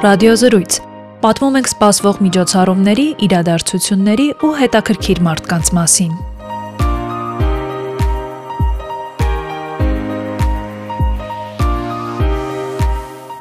Ռադիոզրույց։ Պատմում ենք սպասվող միջոցառումների, իրադարձությունների ու հետաքրքիր մարդկանց մասին։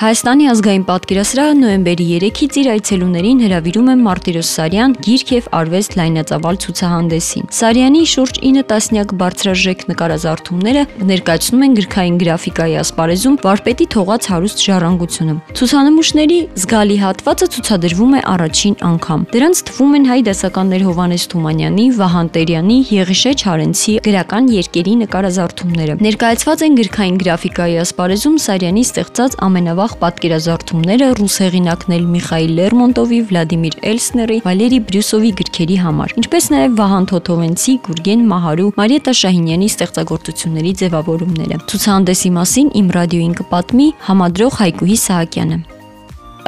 Հայաստանի ազգային պատկերասրահը նոյեմբերի 3-ից իր այցելուներին հրավիրում է Մարտիրոս Սարյան գիրք եւ արվեստ լայնածավալ ցուցահանդեսին։ Սարյանի շուրջ 9 տասնյակ բարձրաժեք նկարազարդումները ներկայացնում են գրքային գրաֆիկայի ասպարեզում վարպետի թողած հարուստ ժառանգությունը։ Ցուցանմուշների զգալի հատվածը ցուցադրվում է առաջին անգամ։ Դրանց թվում են հայ դասականներ Հովանես Թումանյանի, Վահան Տերյանի, Եղիշե Չարենցի գրական երկերի նկարազարդումները։ Ներկայացված են գրքային գրաֆիկայի ասպարեզում Սարյանի ստեղծած ամենավաղ ուրախ պատկերազարդումները ռուս հեղինակներ Միխայիլ Լերմոնտովի, Վլադիմիր Էլսների, Վալերի Բրյուսովի գրքերի համար, ինչպես նաև Վահան Թոթովենցի, Գուրգեն Մահարու, Մարիետա Շահինյանի ստեղծագործությունների ձևավորումները։ Ցուցահանդեսի մասին իմ ռադիոին կպատմի համադրող Հայկուհի Սահակյանը։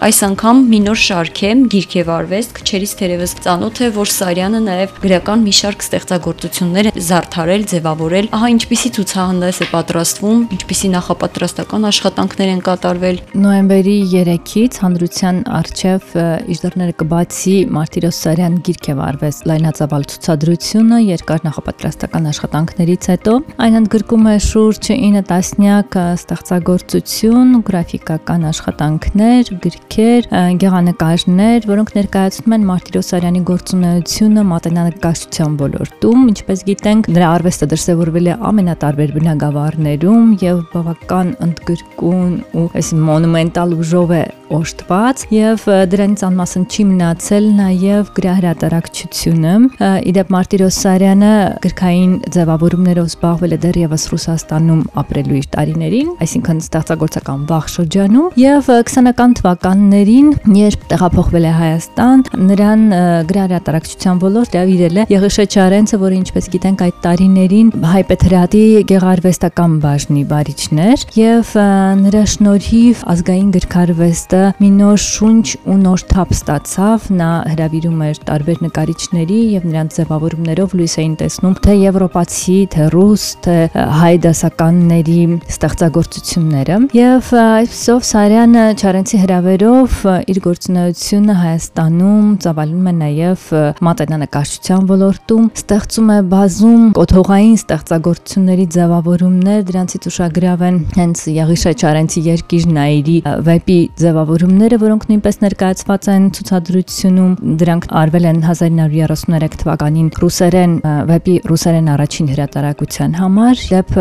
Այս անգամ մի նոր շարք է, գիրք եւ արվեստ, քչերից թերևս ծանոթ է, որ Սարյանը նաեւ գրական մի շարք ստեղծագործություններ զարդարել, ձևավորել։ Ահա ինչպիսի ցուցահանդես է պատրաստվում, ինչպիսի նախապատրաստական աշխատանքներ են կատարվել։ Նոյեմբերի 3-ից հանդրության արչև իր դռները կբացի Մարտիրոս Սարյան գիրք եւ արվեստ լայնածավալ ցուցադրությունը երկար նախապատրաստական աշխատանքներից հետո այն ընդգրկում է շուրջ 9 տասնյակ ստեղծագործություն, գրաֆիկական աշխատանքներ, գրք գրքեր, գեղանկարներ, որոնք ներկայացնում են Մարտիրոս Սարյանի գործունեությունը մատենանկարչության ոլորտում, ինչպես գիտենք, նրա արվեստը դրսևորվել է ամենատարբեր բնագավառներում եւ բավական ընդգրկուն ու այս մոնումենտալ ուժով է օժտված եւ դրանից անմասն չի մնացել նաեւ գրահրատարակչությունը։ Իդեպ Մարտիրոս Սարյանը գրքային ձևավորումներով զբաղվել է դեռևս Ռուսաստանում ապրելու իր տարիներին, այսինքն ստեղծագործական վաղ շրջանում եւ 20-ական թվականներին, երբ տեղափոխվել է Հայաստան, նրան գրահրատարակչության ոլորտ հրավիրել է Եղիշե Չարենցը, որը ինչպես գիտենք այդ տարիներին հայ պետրատի գեղարվեստական բաժնի բարիչներ եւ նրա շնորհիվ ազգային գրքարվեստը մի նոր շունչ ու նոր թափ ստացավ, նա հրավիրում էր տարբեր նկարիչների եւ նրանց ձևավորումներով լույս էին տեսնում թե եվրոպացի, թե ռուս, թե հայ դասականների ստեղծագործությունները եւ այսով Սարյանը Չարենցի հրավերով իր գործունեությունը Հայաստանում ծավալում է նաեւ մատենանկարչության ոլորտում, ստեղծում է բազում կոթողային ստեղծագործությունների ձևավորումներ, դրանցից ուշագրավ են հենց Եղիշե Չարենցի երկիրն այրի վեպի ձևավորումները որոնք նույնպես ներկայացված են ցուցադրությունում, դրանք արվել են 1933 թվականին ռուսերեն վեպի ռուսերեն առաջին հրատարակության համար։ Դեպ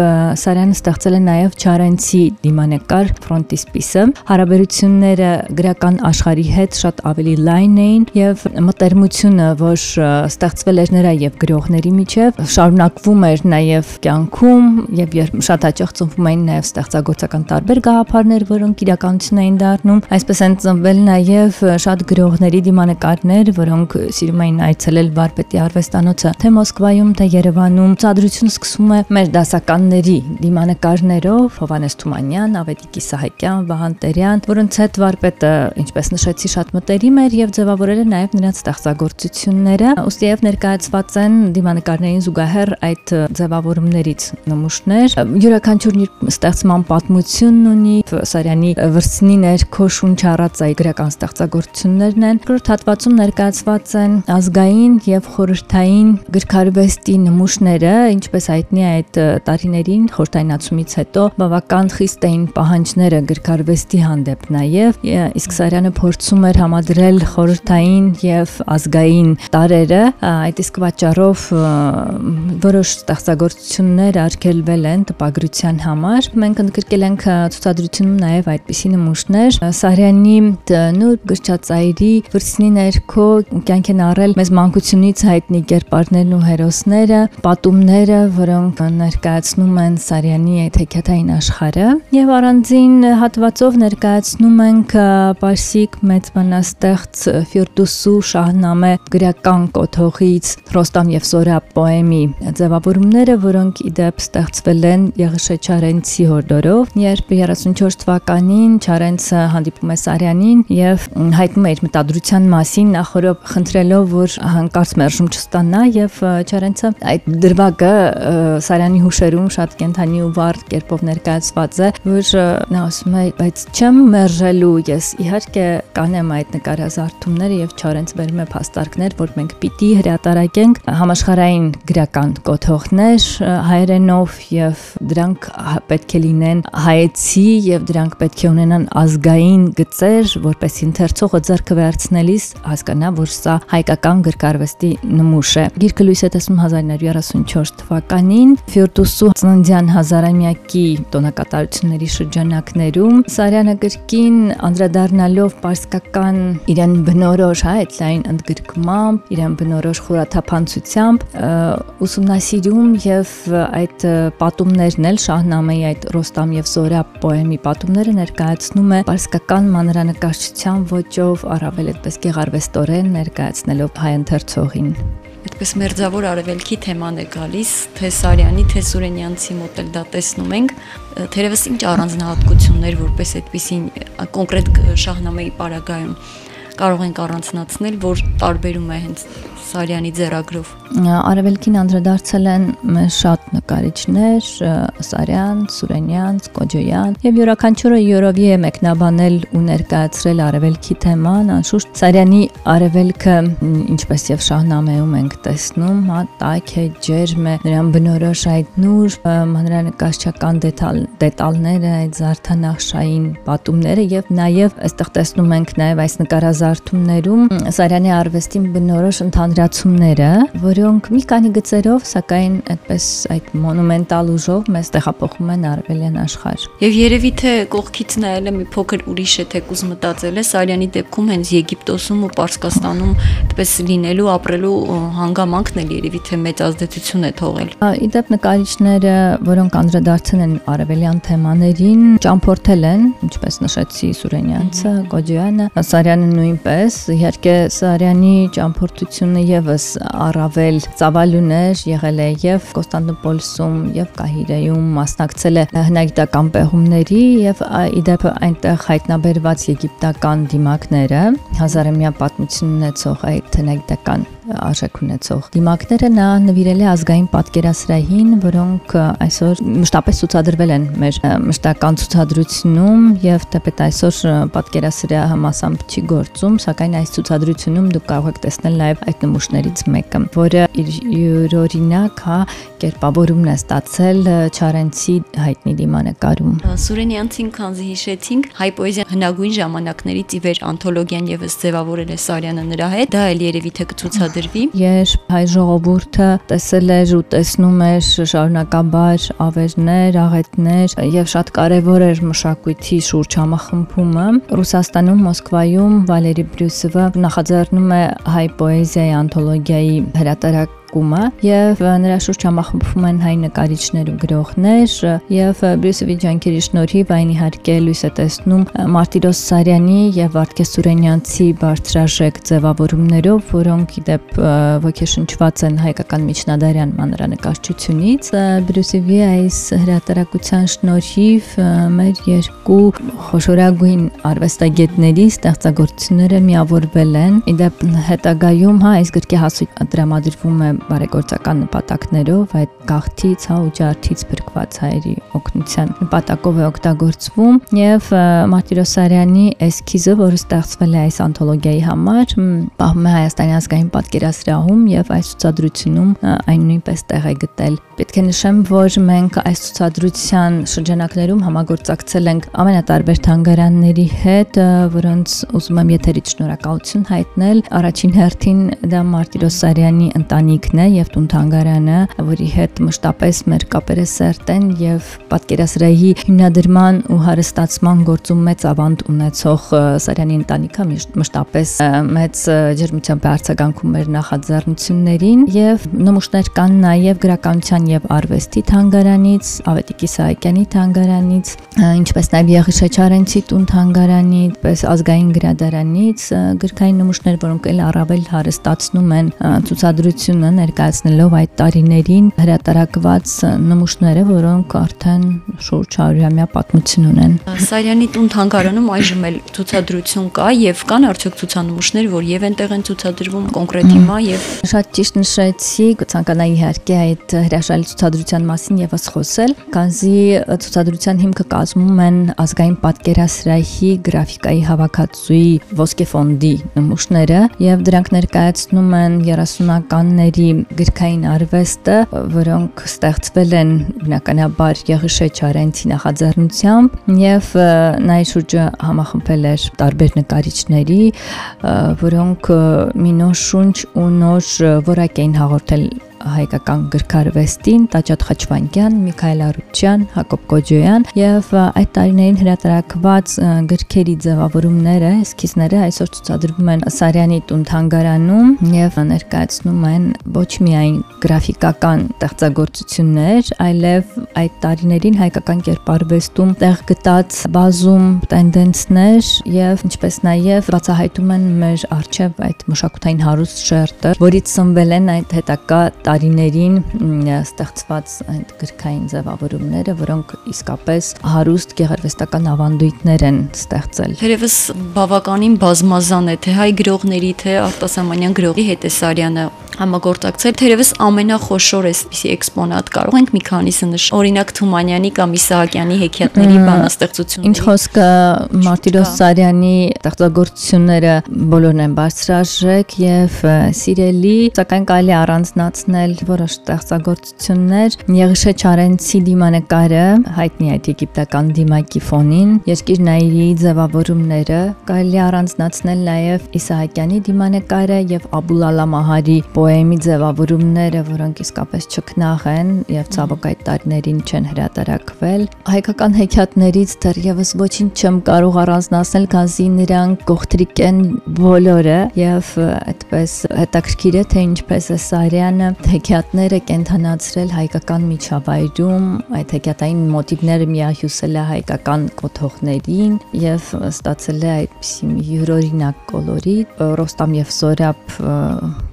Սարյանը ստեղծել է նաև Չարենցի դիմանկար ֆրոնտիսպիսը։ Հարաբերությունները գրական աշխարհի հետ շատ ավելի լայն էին եւ մտերմությունը, որ ստեղծվել էր նրա եւ գրողների միջև, շարունակվում էր նաեւ կյանքում եւ շատ հաճախ ծնվում էին նաեւ ստեղծագործական տարբեր գաղափարներ, որոնք իրականություն էին դառնում։ Այս Այսպես են ծնվել նաև շատ գրողների դիմանկարներ, որոնք սիրում էին այցելել Վարպետի արվեստանոցը, թե Մոսկվայում, թե Երևանում։ Ցադրությունը սկսվում է մեր դասականների դիմանկարներով՝ Հովանես Թումանյան, Ավետիքի Սահակյան, Վահան Տերյան, որոնց հետ Վարպետը, ինչպես նշեցի, շատ մտերիմ էր եւ ձևավորել է նաև նրանց ստեղծագործությունները։ Ըստ եւ ներկայացված են դիմանկարներին զուգահեռ այդ ձևավորումներից նմուշներ։ Յուրաքանչյուրն իր ստեղծման պատմությունն ունի։ Սարյանի վրցնի ներքո շունչ առած այ գրական ստեղծագործություններն են։ Երկրորդ հատվածում ներկայացված են ազգային եւ խորհրդային գրքարվեստի նմուշները, ինչպես հայտնի է այդ տարիներին խորհրդայնացումից հետո բավական խիստ էին պահանջները գրքարվեստի հանդեպ նաեւ, իսկ Սարյանը փորձում էր համադրել խորհրդային եւ ազգային տարերը, այդ իսկ պատճառով որոշ ստեղծագործություններ արգելվել են տպագրության համար։ Մենք ընդգրկել ենք ցուցադրությունում նաեւ այդպիսի նմուշներ։ Սարյանը Արյանի նուրբ գրչածայրի վրցնի ներքո կյանք են առել մեզ մանկությունից հայտնի կերպարներն ու հերոսները, պատումները, որոնք ներկայացնում են Սարյանի այդ հեքիաթային աշխարհը, եւ առանձին հատվածով ներկայացնում ենք Պարսիկ մեծ բանաստեղծ Ֆիրդուսու Շահնամե գրական կոթողից Ռոստամ եւ Սորա պոեմի ձևավորումները, որոնք իդեպ ստեղծվել են Եղիշե Չարենցի հորդորով, երբ 34 թվականին Չարենցը հանդիպում է Սարյանին եւ հայտնում է իր մտադրության մասին նախորդ խնդրելով որ հանկարծ մերժում չստանա եւ Չարենցը այդ դրվագը Սարյանի հուշերում շատ կենթանի ու վառ կերպով ներկայացված է որ նա ասում է բայց չեմ մերժելու ես իհարկե կանեմ այդ նկարազարդումները եւ Չորենց վերում է փաստարկներ, որ մենք պիտի հրատարակենք համաշխարային գրական կոթողներ հայերենով եւ դրանք պետք է լինեն հայեցի եւ դրանք պետք է ունենան ազգային գծեր, որպես ընթերցողը ձեռքը վերցնելիս հասկանա, որ սա հայկական գրքարվեստի նմուշ է։ Գիրքը լույս է տեսնում 1934 թվականին Ֆյորդուսու ծննդյան հազարամյակի տոնակատարությունների շրջանակներում Սարյանը գրքին անդրադառնալով պարսկական իրեն բնորոշ հա այդ լայն ընդգրկմամբ, իրեն բնորոշ խորաթափանցությամբ ուսումնասիրում եւ այդ պատումներն էլ Շահնամեի այդ Ռոստամ եւ Զորա պոեմի պատումները ներկայացնում է պարսկական մանրանկարչության ոճով առավել այդպես գեղարվեստորեն ներկայացնելով հայ ընթերցողին այդպես մերձավոր արևելքի թեման է գալիս, թե Սարյանի, թե Սուրենյանցի մոտ էլ դա տեսնում ենք, թերևս ինչ առանձնահատկություններ որպես այդպեսին կոնկրետ շահնամեի պարագայում կարող ենք առանձնացնել, որ տարբերում է հենց Սարյանի ձեռագրով։ Արևելքին անդրադարձել են շատ նկարիչներ՝ Սարյան, Սուրենյան, Կոջոյան, եւ յուրաքանչյուրը յուրովի է մեկնաբանել ու ներկայացրել արևելքի թեման, անշուշտ Սարյանի արևելքը, ինչպես եւ Շահնամեում ենք տեսնում, հա, տաք է, ջերմ է, նրան բնորոշ այդ նուր, մանրանկարչական դետալ դետալները, այդ զարդանախշային պատումները եւ նաեւ այստեղ տեսնում ենք նաեւ այս նկարազարդումներում Սարյանի արվեստին բնորոշ ընդհանուր զարգացումները, որոնք մի քանի գծերով, սակայն այդպես այդ մոնումենտալ ուժով մեզ տեղափոխում են արևելյան աշխարհ։ Եվ երևի թե կողքից նայելը մի փոքր ուրիշ է թեկուզ մտածել է Սարյանի դեպքում հենց Եգիպտոսում ու Պարսկաստանում այդպես լինելու, ապրելու հանգամանքն էլ երևի թե մեծ ազդեցություն է թողել։ Իդեպ նկարիչները, որոնք անդրադարձել են արևելյան թեմաներին, ճամփորդել են, ինչպես նշեցի Սուրենյանցը, Գոջյանը, Սարյանը նույնպես, իհարկե Սարյանի ճամփորդությունը եւս առավել ծավալուներ եղել է եւ Կոստանդնուպոլսում եւ Կահիրեում մասնակցել է հնագիտական պեղումների եւ իդեպ այնտեղ հայտնաբերված եգիպտական դիմակները հազարամյա պատմություն ունեցող այդ հնագիտական արժեք ունեցող դիմակները նա նվիրել է ազգային պատկերասրահին, որոնք այսօր մշտապես ցուցադրվել են մեր մշտական ցուցադրությունում եւ թեպետ այսօր պատկերասրահը մասամբ չի գործում, սակայն այս ցուցադրությունում դուք կարող եք տեսնել նաեւ այդ նմուշներից մեկը, որը իր յուրօրինակ հա կերպավորումն է ստացել Չարենցի հայտնի դիմանկարում։ Սուրենյանցին քանզի հիշեցինք, հայ պոեզիա հնագույն ժամանակներից ի վեր անթոլոգիան եւս ձևավորել է Սարյանը նրա հետ, դա էլ երևի թե կցուցադրի տրվի։ Երբ հայ ժողովուրդը տեսել էր ու տեսնում էր շարունակաբար ավերներ, աղետներ եւ շատ կարեւոր էր մշակույթի շուրջ համախմբումը, Ռուսաստանում Մոսկվայում Վալերի Բրյուսովը նախաձեռնում է հայ պոեզիայի անթոլոգիայի հրատարակ կումը եւ նրա շուրջ համախմբվում են հայ նկարիչներ ու գրողներ եւ Բրյուսովի ջանքերի շնորհիվ այն իհարկե լույս է տեսնում Մարտիրոս Սարյանի եւ Վարդգես Սուրենյանցի բարձրաժեք ձևավորումներով, որոնք իդեպ ոգեշնչված են հայկական միջնադարյան մանրանկարչությունից Բրյուսովի այս հրատարակության շնորհիվ մեր երկու խոշորագույն արվեստագետների ստեղծագործությունները միավորվել են իդեպ հետագայում հա այս գրքի հասու դրամադրվում է բարեգործական նպատակներով այդ գաղթից, հա ու ջարդից փրկված հայերի օգնության նպատակով է օգտագործվում եւ Մարտիրոսարյանի էսքիզը, որը ստեղծվել է այս անթոլոգիայի համար, պահվում է Հայաստանի ազգային պատկերասրահում եւ այս ցուցադրությունում այն նույնպես տեղ է գտել։ Պետք է նշեմ, որ մենք այս ցուցադրության շրջանակներում համագործակցել ենք ամենատարբեր թանգարանների հետ, որոնց ուզում եմ եթերից շնորհակալություն հայտնել։ Առաջին հերթին դա Մարտիրոսարյանի ընտանիքն է եւ տուն թանգարանը, որի հետ մշտապես մեր կապերը սերտ են եւ պատկերասրահի հիմնադրման ու հարստացման գործում մեծ ավանդ ունեցող Սարյանի ընտանիքը մշտապես մեծ ջերմությամբ արձագանքում էր նախաձեռնություններին եւ նմուշներ կան նաեւ գրականության եւ արվեստի թանգարանից, Ավետիքի Սահակյանի թանգարանից, ինչպես նաեւ Եղիշե Չարենցի տուն թանգարանից, պես ազգային գրադարանից գրքային նմուշներ, որոնք էլ առավել հարստացնում են ցուցադրությունը, ներկայացնելով այդ տարիներին հրատարակված նմուշները, որոնք արդեն շուրջ 100-ամյա պատմություն ունեն։ Սարյանի տուն թանգարանում այժմ էլ ցուցադրություն կա եւ կան արդյոք ցուցանմուշներ, որ եւ այնտեղ են ցուցադրվում կոնկրետ հիմա եւ շատ ճիշտ նշեցի, ցանկանայի իհարկե այդ հրաշալի ցուցադրության մասին եւս խոսել, քանզի ցուցադրության հիմքը կազմում են ազգային պատկերասրահի գրաֆիկայի հավաքածուի ոսկե ֆոնդի նմուշները եւ դրանք ներկայացնում են 30-ականների գրքային արվեստը, որոնք ստեղծվել են բնականաբար Եղիշե Չարենցի նախաձեռնությամբ եւ նա իր շուրջը համախմբել էր տարբեր նկարիչների, որոնք մի նոր շունչ ու նոր որակ էին հաղորդել հայկական գրքարվեստին Տաճատ Խաչվանյան, Միքայել Արուչյան, Հակոբ Կոջոյան եւ այդ տարիներին հրատարակված գրքերի ձևավորումները, էսքիզները այսօր ցուցադրվում են Սարյանի տուն թանգարանում եւ ներկայացնում են ոչ միայն գրաֆիկական ստեղծագործություններ, այլև այդ տարիներին հայկական կերպարվեստում տեղ գտած բազում տենդենսներ եւ ինչպես նաեւ բացահայտում են մեր արժեվ այդ մշակութային հարուստ շերտը, որից սնվել են այդ հետակա տարիներին ստեղծված այդ գրքային ձևավորումները, որոնք իսկապես հարուստ գեղարվեստական ավանդույթներ են ստեղծել։ Թերևս բավականին բազմազան է թե հայ գրողների, թե արտասահմանյան գրողի հետ է Սարյանը համագործակցել, թերևս ամենախոշոր էսպիսի էքսպոնատ կարող ենք մի քանիսը նշել։ Օրինակ Թումանյանի կամ Իսահակյանի հեքիաթների բանաստեղծությունները։ Ինչ խոսքը Մարտիրոս Սարյանի ստեղծագործությունները բոլորն են բարձրաժեք եւ սիրելի, սակայն կարելի առանձնացնել որոշ ստեղծագործություններ։ Եղիշե Չարենցի դիմանկարը հայտնի է եգիպտական դիմակի ֆոնին, երկիր նայիրի ձևավորումները, կարելի առանձնացնել նաեւ Իսահակյանի դիմանկարը եւ Աբուլալա Մահարի պոեմի ձևավորումները, որոնք իսկապես չքնաղ են եւ ցավոք այդ տարիներին չեն հրատարակվել։ Հայկական հեքիաթներից դեռևս ոչինչ չեմ կարող առանձնացնել, քանզի նրանք գողտրիկ են բոլորը եւ այդպես հետաքրքիր է թե ինչպես է Սարյանը հեքիաթները կենթանացրել հայկական միջավայրում, այդ հեքիաթային մոտիվները միահյուսել է հայկական կոթողներին եւ ստացել է այդպիսի յուրօրինակ կոլորիտ Ռոստամ եւ Սորապ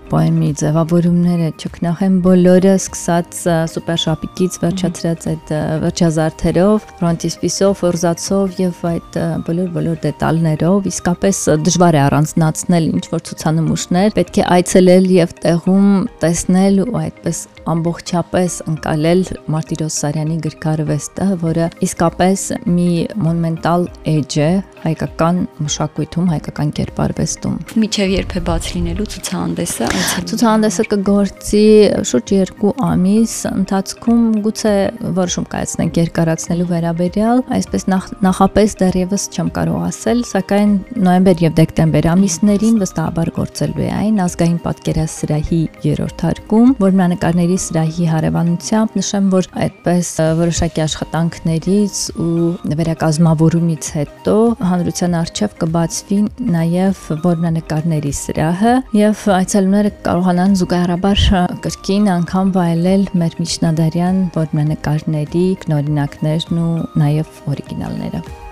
պոեմի ձևավորումները չքնախեն բոլորը սկսած սուպեր շապիկից վերջացրած այդ վերջազարդերով, ֆրոնտիսպիսով, ֆորզացով եւ այդ բոլոր բոլոր դետալներով իսկապես դժվար է առանձնացնել ինչ որ ցուցանմուշներ, պետք է այցելել եւ տեղում տեսնել ու այդպես ամբողջապես ընկալել Մարտիրոս Սարյանի գրքարվեստը, որը իսկապես մի մոնումենտալ էջ է հայկական մշակույթում, հայկական կերպարվեստում։ Միջև երբ է բաց լինելու ցուցահանդեսը, Ցուցահանդեսը կգործի շուրջ 2 ամիս ընթացքում գուցե որոշում կայացնենք երկարացնելու վերաբերյալ, այսպես նախ, նախապես դեռևս չեմ կարող ասել, սակայն նոյեմբեր եւ դեկտեմբեր ամիսներին վստահաբար գործելու է այն ազգային պատկերասրահի երրորդ հարկում, որմնանկարների սրահի հարևանությամբ նշեմ, որ այդպես որոշակի աշխատանքներից ու վերակազմավորումից հետո հանրության արչև կբացվի նաև որմնանկարների սրահը եւ այցելուները դիտողները կարողանան զուգահեռաբար կրկին անգամ վայելել մեր միջնադարյան որմնանկարների, կնորինակներն ու նաև օրիգինալները։